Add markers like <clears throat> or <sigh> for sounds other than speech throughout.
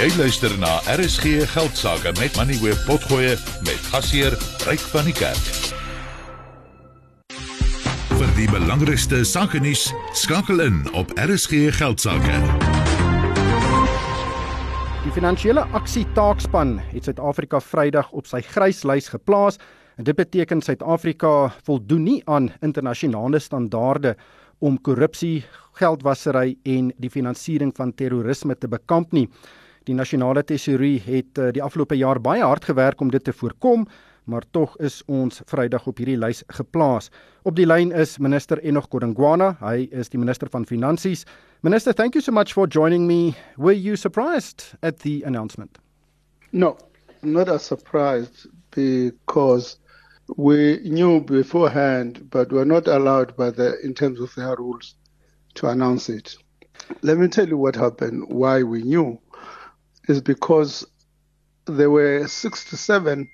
Jy luister na RSG Geldsaake met Money Web Potgoe met gasheer Ryk van die Kerk. Vir die belangrikste sake nuus skakel in op RSG Geldsaake. Die finansiële aksie taakspan het Suid-Afrika Vrydag op sy gryslys geplaas en dit beteken Suid-Afrika voldoen nie aan internasionale standaarde om korrupsie, geldwasery en die finansiering van terrorisme te bekamp nie. Die nasionale tesourie het uh, die afgelope jaar baie hard gewerk om dit te voorkom, maar tog is ons Vrydag op hierdie lys geplaas. Op die lyn is minister Enoch Godongwana, hy is die minister van finansies. Minister, thank you so much for joining me. Were you surprised at the announcement? No, not as surprised because we knew beforehand, but were not allowed by the in terms of their rules to announce it. Let me tell you what happened, why we knew is because there were 67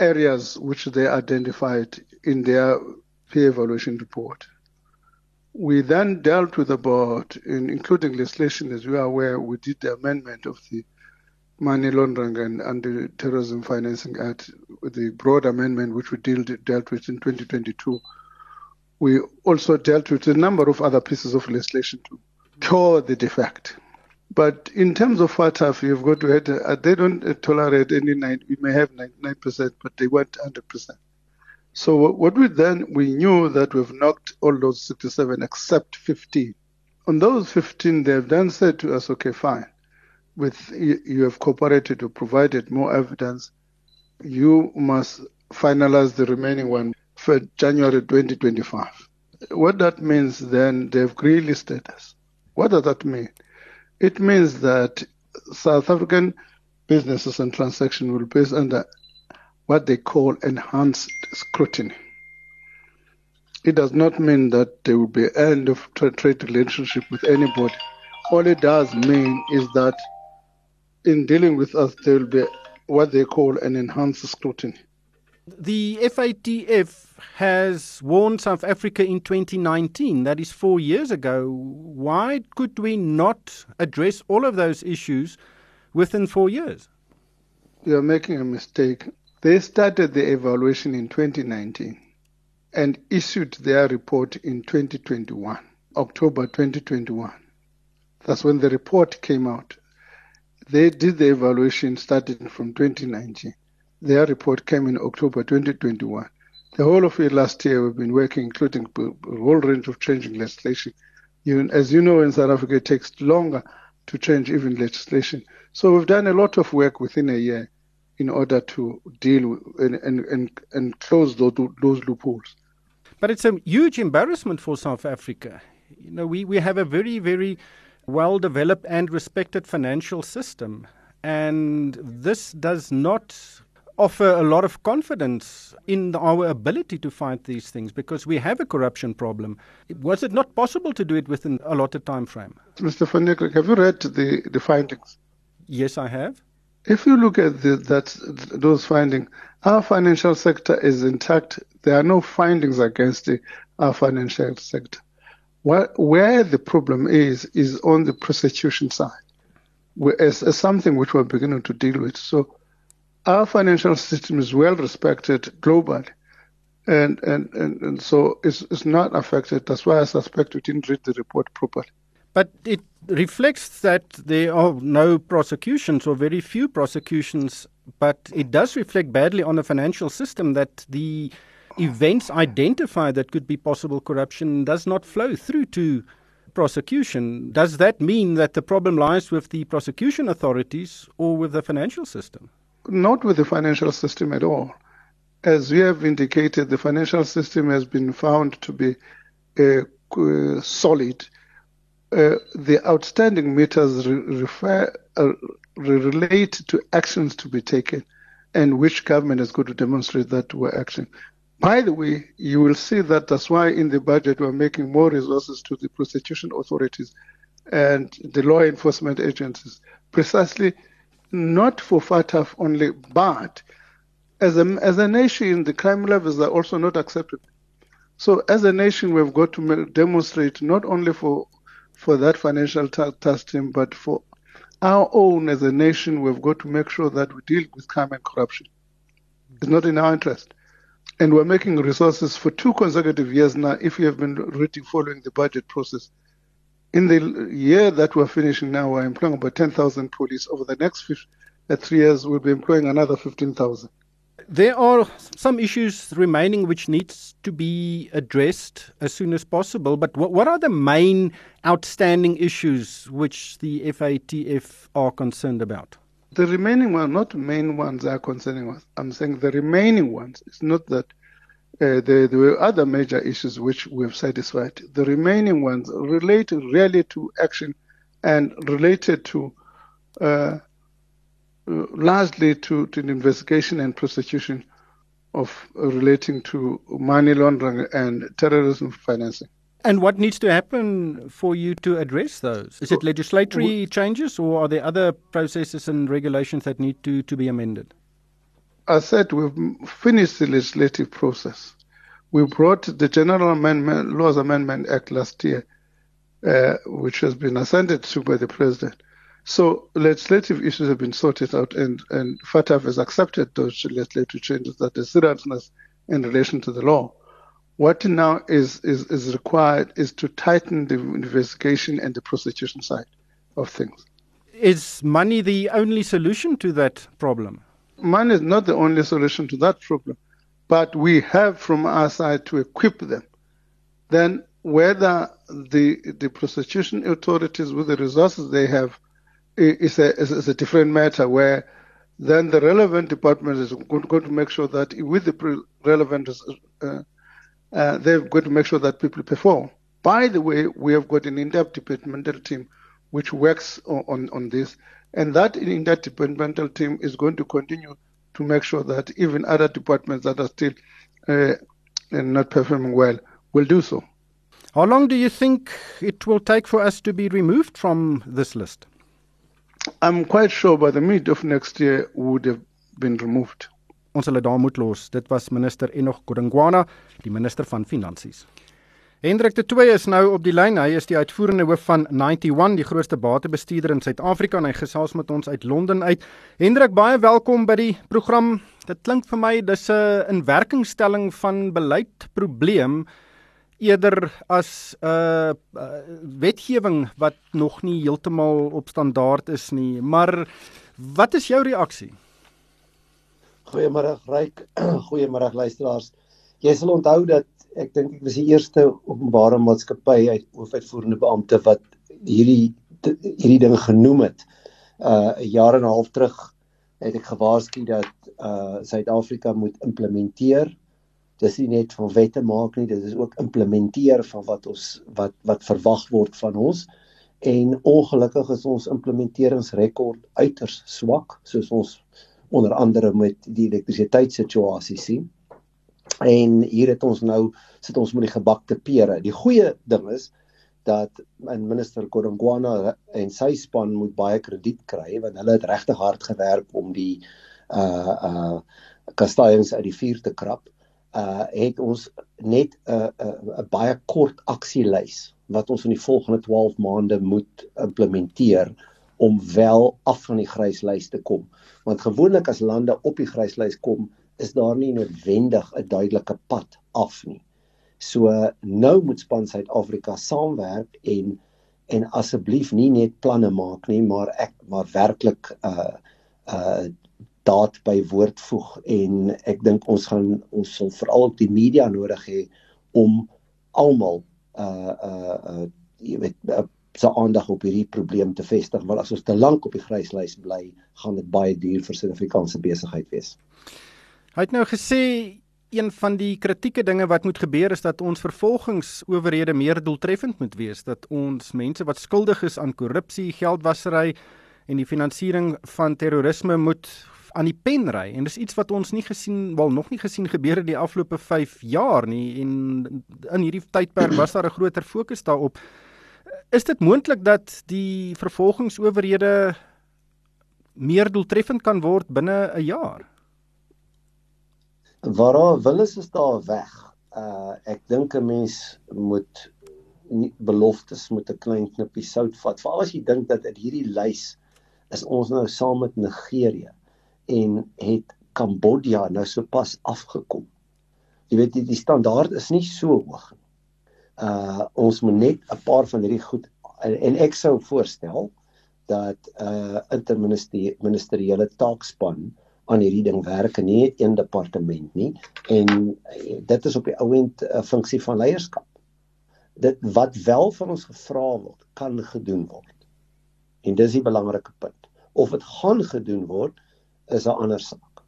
areas which they identified in their peer evaluation report. We then dealt with about, in including legislation, as you are aware, we did the amendment of the Money Laundering and Anti-Terrorism Financing Act, the broad amendment which we dealt, dealt with in 2022. We also dealt with a number of other pieces of legislation to cure the defect. But in terms of FATF, you've got to have, uh, they don't uh, tolerate any nine, we may have 99%, but they want 100%. So what we then, we knew that we've knocked all those 67 except 15. On those 15, they've then said to us, okay, fine. With you, you have cooperated or provided more evidence, you must finalize the remaining one for January 2025. What that means then, they've green listed us. What does that mean? It means that South African businesses and transactions will be under what they call enhanced scrutiny. It does not mean that there will be end of trade relationship with anybody. All it does mean is that in dealing with us, there will be what they call an enhanced scrutiny. The FATF has warned South Africa in 2019, that is four years ago. Why could we not address all of those issues within four years? You're making a mistake. They started the evaluation in 2019 and issued their report in 2021, October 2021. That's when the report came out. They did the evaluation starting from 2019. Their report came in October 2021. The whole of last year, we've been working, including a whole range of changing legislation. Even, as you know, in South Africa, it takes longer to change even legislation. So we've done a lot of work within a year in order to deal with and, and, and, and close those, those loopholes. But it's a huge embarrassment for South Africa. You know, we, we have a very, very well developed and respected financial system. And this does not offer a lot of confidence in our ability to fight these things because we have a corruption problem. Was it not possible to do it within a lot of time frame? Mr. Van Niekerk, have you read the, the findings? Yes, I have. If you look at the, that, those findings, our financial sector is intact. There are no findings against the, our financial sector. Where, where the problem is, is on the prosecution side, as, as something which we're beginning to deal with. So our financial system is well respected globally. And, and, and, and so it's, it's not affected. That's why I suspect we didn't read the report properly. But it reflects that there are no prosecutions or very few prosecutions, but it does reflect badly on the financial system that the events identified that could be possible corruption does not flow through to prosecution. Does that mean that the problem lies with the prosecution authorities or with the financial system? Not with the financial system at all. As we have indicated, the financial system has been found to be uh, solid. Uh, the outstanding matters re- refer, uh, relate to actions to be taken and which government is going to demonstrate that we're acting. By the way, you will see that that's why in the budget we're making more resources to the prosecution authorities and the law enforcement agencies, precisely not for FATF only, but as a, as a nation, the crime levels are also not acceptable. So as a nation, we've got to demonstrate not only for for that financial team, but for Our own as a nation, we've got to make sure that we deal with crime and corruption. It's not in our interest. And we're making resources for two consecutive years now, if you have been reading following the budget process. In the year that we're finishing now, we're employing about 10,000 police. Over the next uh, three years, we'll be employing another 15,000. There are some issues remaining which needs to be addressed as soon as possible. But what, what are the main outstanding issues which the FATF are concerned about? The remaining ones, not main ones, are concerning us. I'm saying the remaining ones. It's not that uh, there, there, were other major issues which we've satisfied. The remaining ones relate really to action and related to uh, largely to, to the investigation and prosecution of uh, relating to money laundering and terrorism financing. And what needs to happen for you to address those? Is it legislatory changes or are there other processes and regulations that need to, to be amended? I said we've finished the legislative process. We brought the General Amendment, Laws Amendment Act last year, uh, which has been assented to by the President. So legislative issues have been sorted out, and, and FATF has accepted those legislative changes that the seriousness in relation to the law. What now is, is, is required is to tighten the investigation and the prosecution side of things. Is money the only solution to that problem? Money is not the only solution to that problem, but we have from our side to equip them. Then whether the the prosecution authorities with the resources they have is a, is a different matter where then the relevant department is going to make sure that with the relevant, uh, uh, they've got to make sure that people perform. By the way, we have got an in-depth departmental team which works on, on, on this, and that in-depth departmental team is going to continue to make sure that even other departments that are still uh, not performing well will do so. How long do you think it will take for us to be removed from this list? I'm quite sure by the mid of next year we would have been removed. Ons sal dit daar moet los. Dit was minister Enoch Godongwana, die minister van finansies. Hendrik de Tooy is nou op die lyn. Hy is die uitvoerende hoof van 91, die grootste batebestuurder in Suid-Afrika en hy gesels met ons uit Londen uit. Hendrik, baie welkom by die program. Dit klink vir my dis 'n inwerkingstelling van beleid probleem eerder as 'n uh, uh, wetgewing wat nog nie heeltemal op standaard is nie. Maar wat is jou reaksie? Goeiemôre Ryk. <clears throat> Goeiemôre luisteraars. Jy sal onthou dat ek dink ek was die eerste openbare maatskappy uit hoofuitvoerende beampte wat hierdie hierdie ding genoem het. Uh 'n jaar en 'n half terug het ek gewaarsku dat uh Suid-Afrika moet implementeer dis nie net van wette maak nie, dit is ook implementeer van wat ons wat wat verwag word van ons. En ongelukkig is ons implementeringsrekord uiters swak, soos ons onder andere met die elektrisiteitssituasie sien. En hier het ons nou sit ons met die gebakte pere. Die goeie ding is dat in minister Kodongwana en sy span moet baie krediet kry want hulle het regtig hard gewerk om die uh uh kastanjes uit die vuur te krap uh het ons net 'n uh, 'n uh, 'n baie kort aksielys wat ons in die volgende 12 maande moet implementeer om wel af van die gryslys te kom. Want gewoonlik as lande op die gryslys kom, is daar nie noodwendig 'n duidelike pad af nie. So nou moet span Suid-Afrika saamwerk en en asseblief nie net planne maak nie, maar ek maar werklik uh uh daad by woord voeg en ek dink ons gaan ons sal veral op die media nodig hê om almal uh uh uh jy weet uh, se aandag op hierdie probleem te vestig want as ons te lank op die gryslys bly gaan dit baie duur vir Suid-Afrikaanse besigheid wees. Hy het nou gesê een van die kritieke dinge wat moet gebeur is dat ons vervolgingsowerhede meer doeltreffend moet wees dat ons mense wat skuldig is aan korrupsie, geldwasery en die finansiering van terrorisme moet aan die pen ry en dis iets wat ons nie gesien wel nog nie gesien gebeur in die afgelope 5 jaar nie en in hierdie tydperk was daar 'n groter fokus daarop. Is dit moontlik dat die vervolgingsowerhede meer doeltreffend kan word binne 'n jaar? Waar wil is is daar weg. Uh ek dink 'n mens moet nie beloftes moet 'n klein knippie sout vat. Veral as jy dink dat uit hierdie lys is ons nou saam met Nigerië en het Kambodja nou sopas afgekom. Jy weet die standaard is nie so hoog nie. Uh ons moet net 'n paar van hierdie goed en, en ek sou voorstel dat 'n uh, interministeriële taakspan aan hierdie ding werk en nie een departement nie en uh, dit is op die ouend 'n uh, funksie van leierskap. Dit wat wel van ons gevra word, kan gedoen word. En dis die belangrike punt. Of dit gaan gedoen word is 'n ander saak.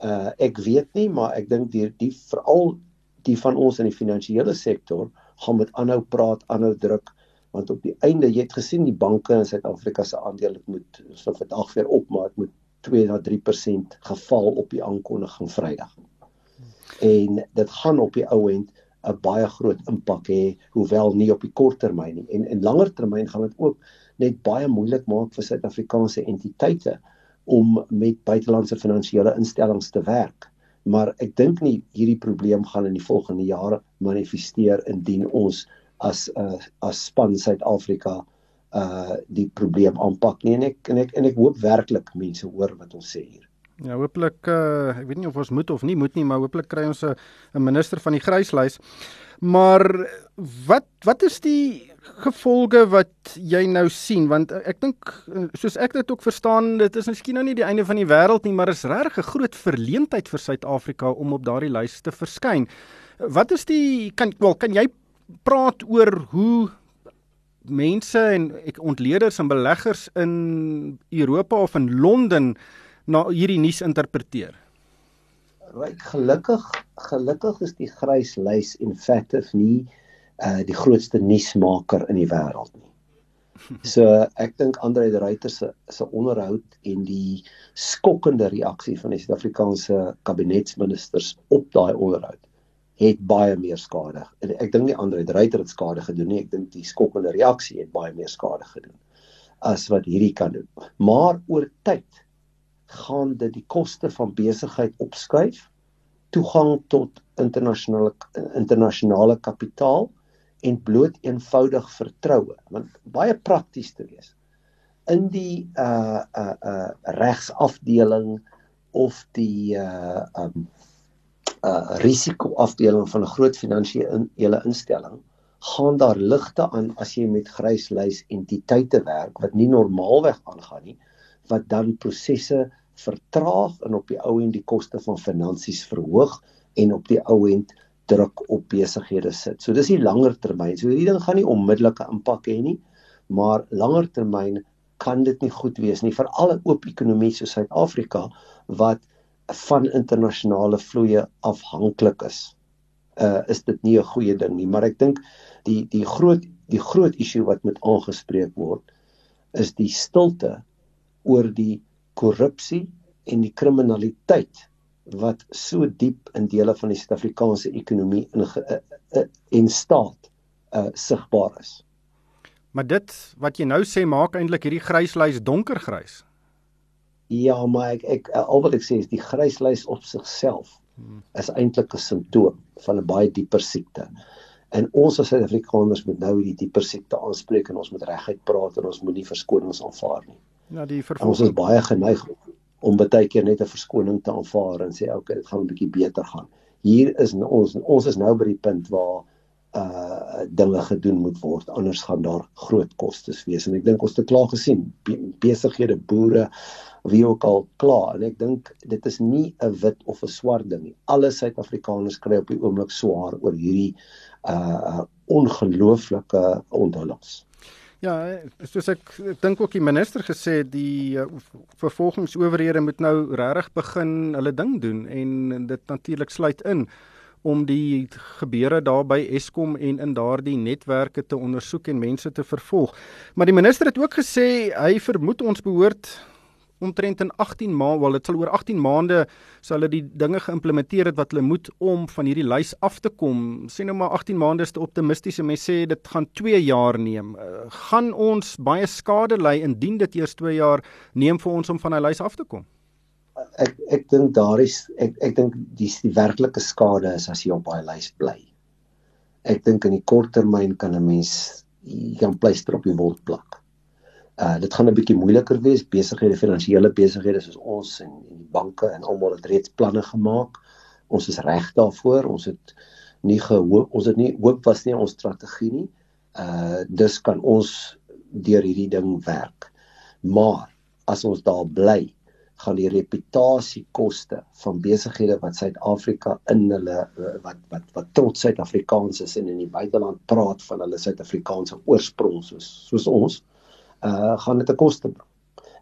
Uh ek weet nie, maar ek dink die die veral die van ons in die finansiële sektor gaan met aanhou praat, aanhou druk want op die einde jy het gesien die banke in Suid-Afrika se aandele moet so vandag weer op maar dit moet 2 na 3% geval op die aankondiging Vrydag. En dit gaan op die ou end 'n baie groot impak hê hoewel nie op die kort termyn nie en in langer termyn gaan dit ook net baie moeilik maak vir Suid-Afrikaanse entiteite om met buitelandse finansiële instellings te werk. Maar ek dink nie hierdie probleem gaan in die volgende jare manifesteer indien ons as uh, as span Suid-Afrika uh die probleem aanpak nie en ek en ek en ek hoop werklik mense hoor wat ons sê hier. Ja, hooplik uh ek weet nie of ons moet of nie moet nie, maar hooplik kry ons 'n 'n minister van die gryslys. Maar wat wat is die gevolge wat jy nou sien want ek dink soos ek dit ook verstaan dit is miskien nou nie die einde van die wêreld nie maar is regtig 'n groot verleentheid vir Suid-Afrika om op daardie lys te verskyn. Wat is die kan wel kan jy praat oor hoe mense en ek ontleeders en beleggers in Europa of in Londen na hierdie nuus interpreteer. Ryk gelukkig gelukkig is die grys lys effektief nie uh die grootste nuusmaker in die wêreld nie. <laughs> So ek dink Andre de Ruyter se se onderhoud en die skokkende reaksie van die Suid-Afrikaanse kabinetsministers op daai onderhoud het baie meer skade. En ek dink nie Andre Dreiter het skade gedoen nie. Ek dink die skokkende reaksie het baie meer skade gedoen as wat hierdie kan doen. Maar oor tyd gaan dit die koste van besigheid opskuif, toegang tot internasionale internasionale kapitaal en bloot eenvoudig vertroue. Want baie prakties te wees in die uh uh uh regsafdeling of die uh um uh risikoafdeling van 'n groot finansiële instelling gaan daar ligte aan as jy met gryslys entiteite werk wat nie normaalweg aangaan nie wat dan prosesse vertraag en op die ou end die koste van finansies verhoog en op die ou end druk op besighede sit. So dis die langer termyn. So hierdie ding gaan nie onmiddellike impak hê nie, maar langer termyn kan dit nie goed wees nie vir alle oop ekonomie soos Suid-Afrika wat van internasionale vloeye afhanklik is. Uh is dit nie 'n goeie ding nie, maar ek dink die die groot die groot issue wat moet aangespreek word is die stilte oor die korrupsie en die kriminaliteit wat so diep in dele van die Suid-Afrikaanse ekonomie in uh, uh, en staat uh sigbaar is. Maar dit wat jy nou sê maak eintlik hierdie gryslys donkergrys. Ja, maar ek ek al wat ek sê is die gryslys op sigself hmm. is eintlik 'n simptoom van 'n baie dieper siekte. En ons as Suid-Afrikaners moet nou hierdie dieper siekte aanspreek en ons moet reguit praat en ons moet nie verskonings aanvaar nie. Ja, die vervolging. Ons is baie geneig om baie keer net 'n verskoning te aanvaar en sê okay, dit gaan 'n bietjie beter gaan. Hier is ons ons is nou by die punt waar uh dinge gedoen moet word anders gaan daar groot kostes wees en ek dink ons het klaar gesien besighede boere wie ook al klaar en ek dink dit is nie 'n wit of 'n swart ding nie. Alle Suid-Afrikaners kry op die oomblik swaar oor hierdie uh ongelooflike onthullings. Ja, soos ek, ek dink ook die minister gesê die uh, vervolgingsowerhede moet nou regtig begin hulle ding doen en dit natuurlik sluit in om die gebeure daar by Eskom en in daardie netwerke te ondersoek en mense te vervolg. Maar die minister het ook gesê hy vermoed ons behoort omtrent in 18 maande, wel dit sal oor 18 maande sal hulle die dinge geïmplementeer het wat hulle moet om van hierdie lys af te kom. Sê nou maar 18 maande is te optimisties en mense sê dit gaan 2 jaar neem. Uh, gaan ons baie skade ly indien dit eers 2 jaar neem vir ons om van hy lys af te kom? Ek ek dink daar is ek ek dink die die werklike skade is as jy op daai lys bly. Ek dink in die kort termyn kan 'n mens kan pleister op die wond plak Uh dit gaan 'n bietjie moeiliker wees. Besighede, finansiële besighede soos ons en, en die banke en almal het reeds planne gemaak. Ons is reg daarvoor. Ons het nie gehoop ons het nie hoop was nie ons strategie nie. Uh dus kan ons deur hierdie ding werk. Maar as ons daar bly, gaan die reputasiekoste van besighede wat Suid-Afrika in hulle wat wat wat trots Suid-Afrikaans is en in die buiteland praat van hulle Suid-Afrikaanse oorsprong soos soos ons uh gaan dit 'n koste bring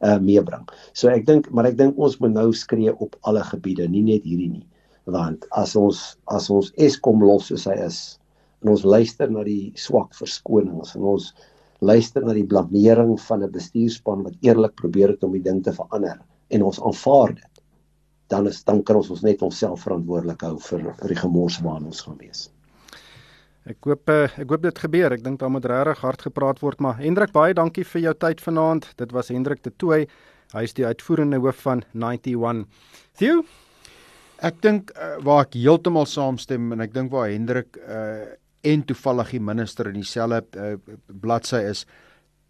uh meebring. So ek dink maar ek dink ons moet nou skree op alle gebiede, nie net hierdie nie. Want as ons as ons Eskom los soos hy is en ons luister na die swak verskonings en ons luister na die blamering van 'n bestuurspan wat eerlik probeer het om die ding te verander en ons aanvaar dit, dan is dan kan ons ons net onsself verantwoordelik hou vir vir die gemors waarin ons gaan wees. Ek hoop eh, ek hoop dit gebeur. Ek dink daar moet regtig hard gepraat word, maar Hendrik baie dankie vir jou tyd vanaand. Dit was Hendrik de Tooy. Hy is die uitvoerende hoof van 91. Theo Ek dink uh, waar ek heeltemal saamstem en ek dink waar Hendrik uh, en toevallig die minister in dieselfde uh, bladsy is,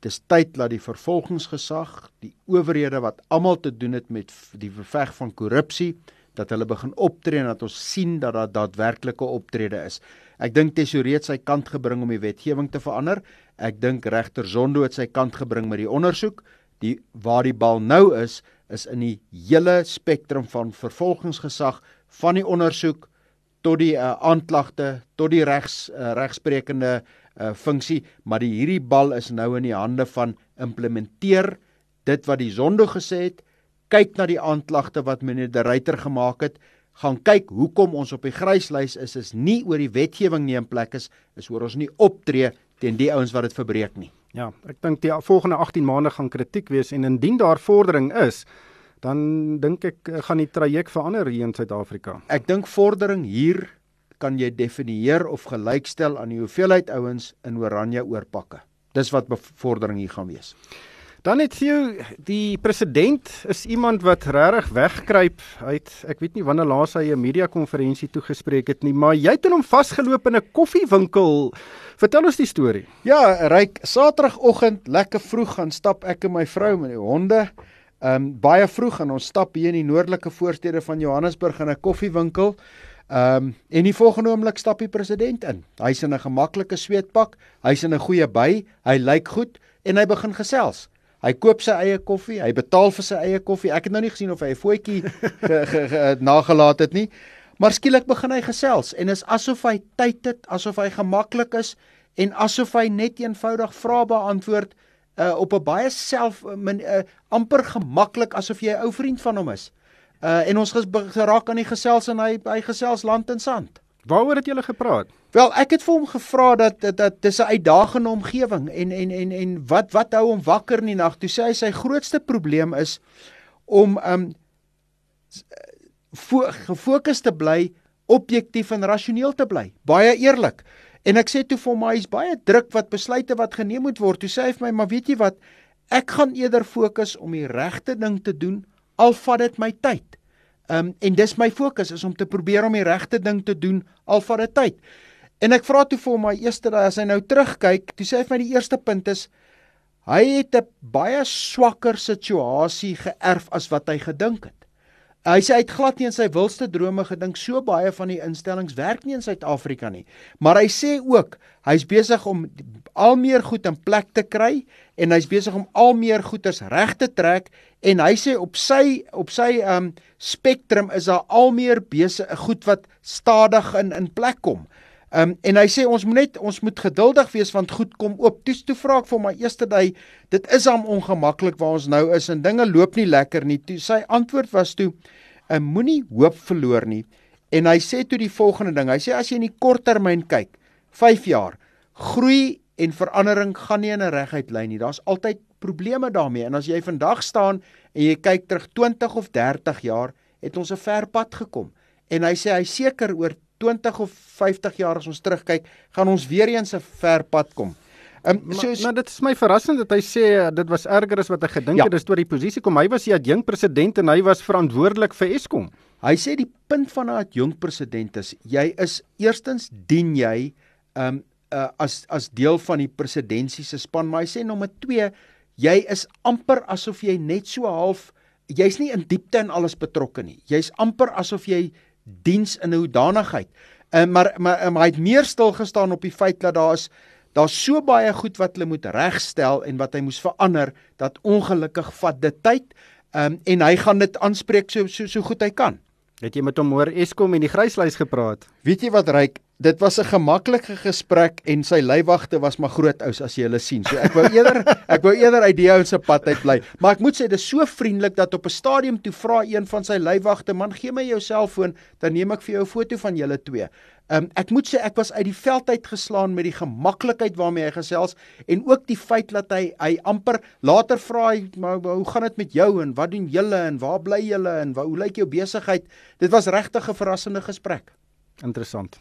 Dis tyd dat die vervolgingsgesag, die owerhede wat almal te doen het met die beveg van korrupsie, dat hulle begin optree en dat ons sien dat daar daadwerklike optrede is. Ek dink Tesorie het sy kant gebring om die wetgewing te verander. Ek dink regter Zondo het sy kant gebring met die ondersoek. Die waar die bal nou is, is in die hele spektrum van vervolgingsgesag van die ondersoek tot die uh, aanklagte, tot die regs uh, regsprekende uh, funksie, maar die hierdie bal is nou in die hande van implementeer dit wat die Zondo gesê het, kyk na die aanklagte wat meneer De Ruyter gemaak het, gaan kyk hoekom ons op die gryslys is, is nie oor die wetgewing nie in plek is, is oor ons nie optree teen die ouens wat dit verbreek nie. Ja, ek dink die volgende 18 maande gaan kritiek wees en indien daar vordering is, dan dink ek eh, gaan die traject verander hier in Suid-Afrika. Ek dink vordering hier kan jy definieer of gelykstel aan die hoeveelheid ouens in oranje oorpakke. Dis wat bevordering hier gaan wees. Dan het jy die president is iemand wat regtig wegkruip uit ek weet nie wanneer laas hy 'n media konferensie toegespreek het nie, maar jy het hom vasgeloop in 'n koffiewinkel. Vertel ons die storie. Ja, ryk Saterdagoggend lekker vroeg gaan stap ek en my vrou met die honde. Ehm um, baie vroeg en ons stap hier in die noordelike voorstede van Johannesburg in 'n koffiewinkel. Ehm um, en die volgende oomblik stap die president in. Hy's in 'n gemaklike sweetpak, hy's in 'n goeie by, hy lyk goed en hy begin gesels. Hy koop sy eie koffie, hy betaal vir sy eie koffie. Ek het nou nie gesien of hy 'n voetjie <laughs> nagelaat het nie. Maar skielik begin hy gesels en is asof hy tyd het, asof hy gemaklik is en asof hy net eenvoudig vrae beantwoord uh, op 'n baie self uh, amper gemaklik asof jy 'n ou vriend van hom is. Uh en ons geraak aan die gesels en hy hy gesels land en sand. Waaroor het julle gepraat? Wel, ek het vir hom gevra dat dat, dat dis 'n uitdagende omgewing en en en en wat wat hou hom wakker in die nag? Toe sê hy sy grootste probleem is om um gefokus te bly, objektief en rasioneel te bly. Baie eerlik. En ek sê toe vir hom hy's baie druk wat besluite wat geneem moet word. Toe sê hy vir my, "Maar weet jy wat? Ek gaan eerder fokus om die regte ding te doen al vat dit my tyd." Um, en dis my fokus is om te probeer om die regte ding te doen al van 'n tyd. En ek vra toe vir hom my eerste daai as hy nou terugkyk, toe sê hy vir my die eerste punt is hy het 'n baie swakker situasie geërf as wat hy gedink het. Hy sê hy het glad nie in sy wilste drome gedink so baie van die instellings werk nie in Suid-Afrika nie. Maar hy sê ook hy's besig om al meer goed in plek te kry en hy's besig om al meer goeders reg te trek en hy sê op sy op sy um spektrum is daar al meer besig goed wat stadig in in plek kom. Um en hy sê ons moet net ons moet geduldig wees want goed kom oop. Toe toe vra ek vir my eerste day, dit is hom ongemaklik waar ons nou is en dinge loop nie lekker nie. Toe sy antwoord was toe 'n moenie hoop verloor nie. En hy sê toe die volgende ding. Hy sê as jy in die kort termyn kyk, 5 jaar, groei en verandering gaan nie in 'n reguit lyn nie. Daar's altyd probleme daarmee. En as jy vandag staan en jy kyk terug 20 of 30 jaar, het ons 'n ver pad gekom. En hy sê hy seker oor 20 of 50 jaar as ons terugkyk, gaan ons weer eens 'n ver pad kom. Um, so maar, maar dit is my verrassend dat hy sê uh, dit was erger as wat hy gedink ja. het dis oor die posisie kom. Hy was die adjunk president en hy was verantwoordelik vir Eskom. Hy sê die punt van 'n adjunk president is jy is eerstens dien jy um uh, as as deel van die presidentsie se span, maar hy sê nommer 2 jy is amper asof jy net so half jy's nie in diepte in alles betrokke nie. Jy's amper asof jy diens in 'n hoedanigheid. Uh, maar maar maar hy het meer stil gestaan op die feit dat daar is daar's so baie goed wat hulle moet regstel en wat hy moes verander dat ongelukkig vat dit tyd. Ehm um, en hy gaan dit aanspreek so so so goed hy kan. Het jy met hom oor Eskom en die gryslys gepraat? Weet jy wat ryk? Dit was 'n gemaklike gesprek en sy leiwagte was maar groot ous as jy hulle sien. So ek wou eerder <laughs> ek wou eerder uit die ou se pad uit bly. Maar ek moet sê dit is so vriendelik dat op 'n stadium toe vra een van sy leiwagte, "Man, gee my jou selfoon, dan neem ek vir jou 'n foto van julle twee." Um, ek moet sê ek was uit die veld uit geslaan met die gemaklikheid waarmee hy gesels en ook die feit dat hy hy amper later vra hy maar hoe gaan dit met jou en wat doen julle en waar bly julle en waar, hoe lyk jou besigheid dit was regtig 'n verrassende gesprek interessant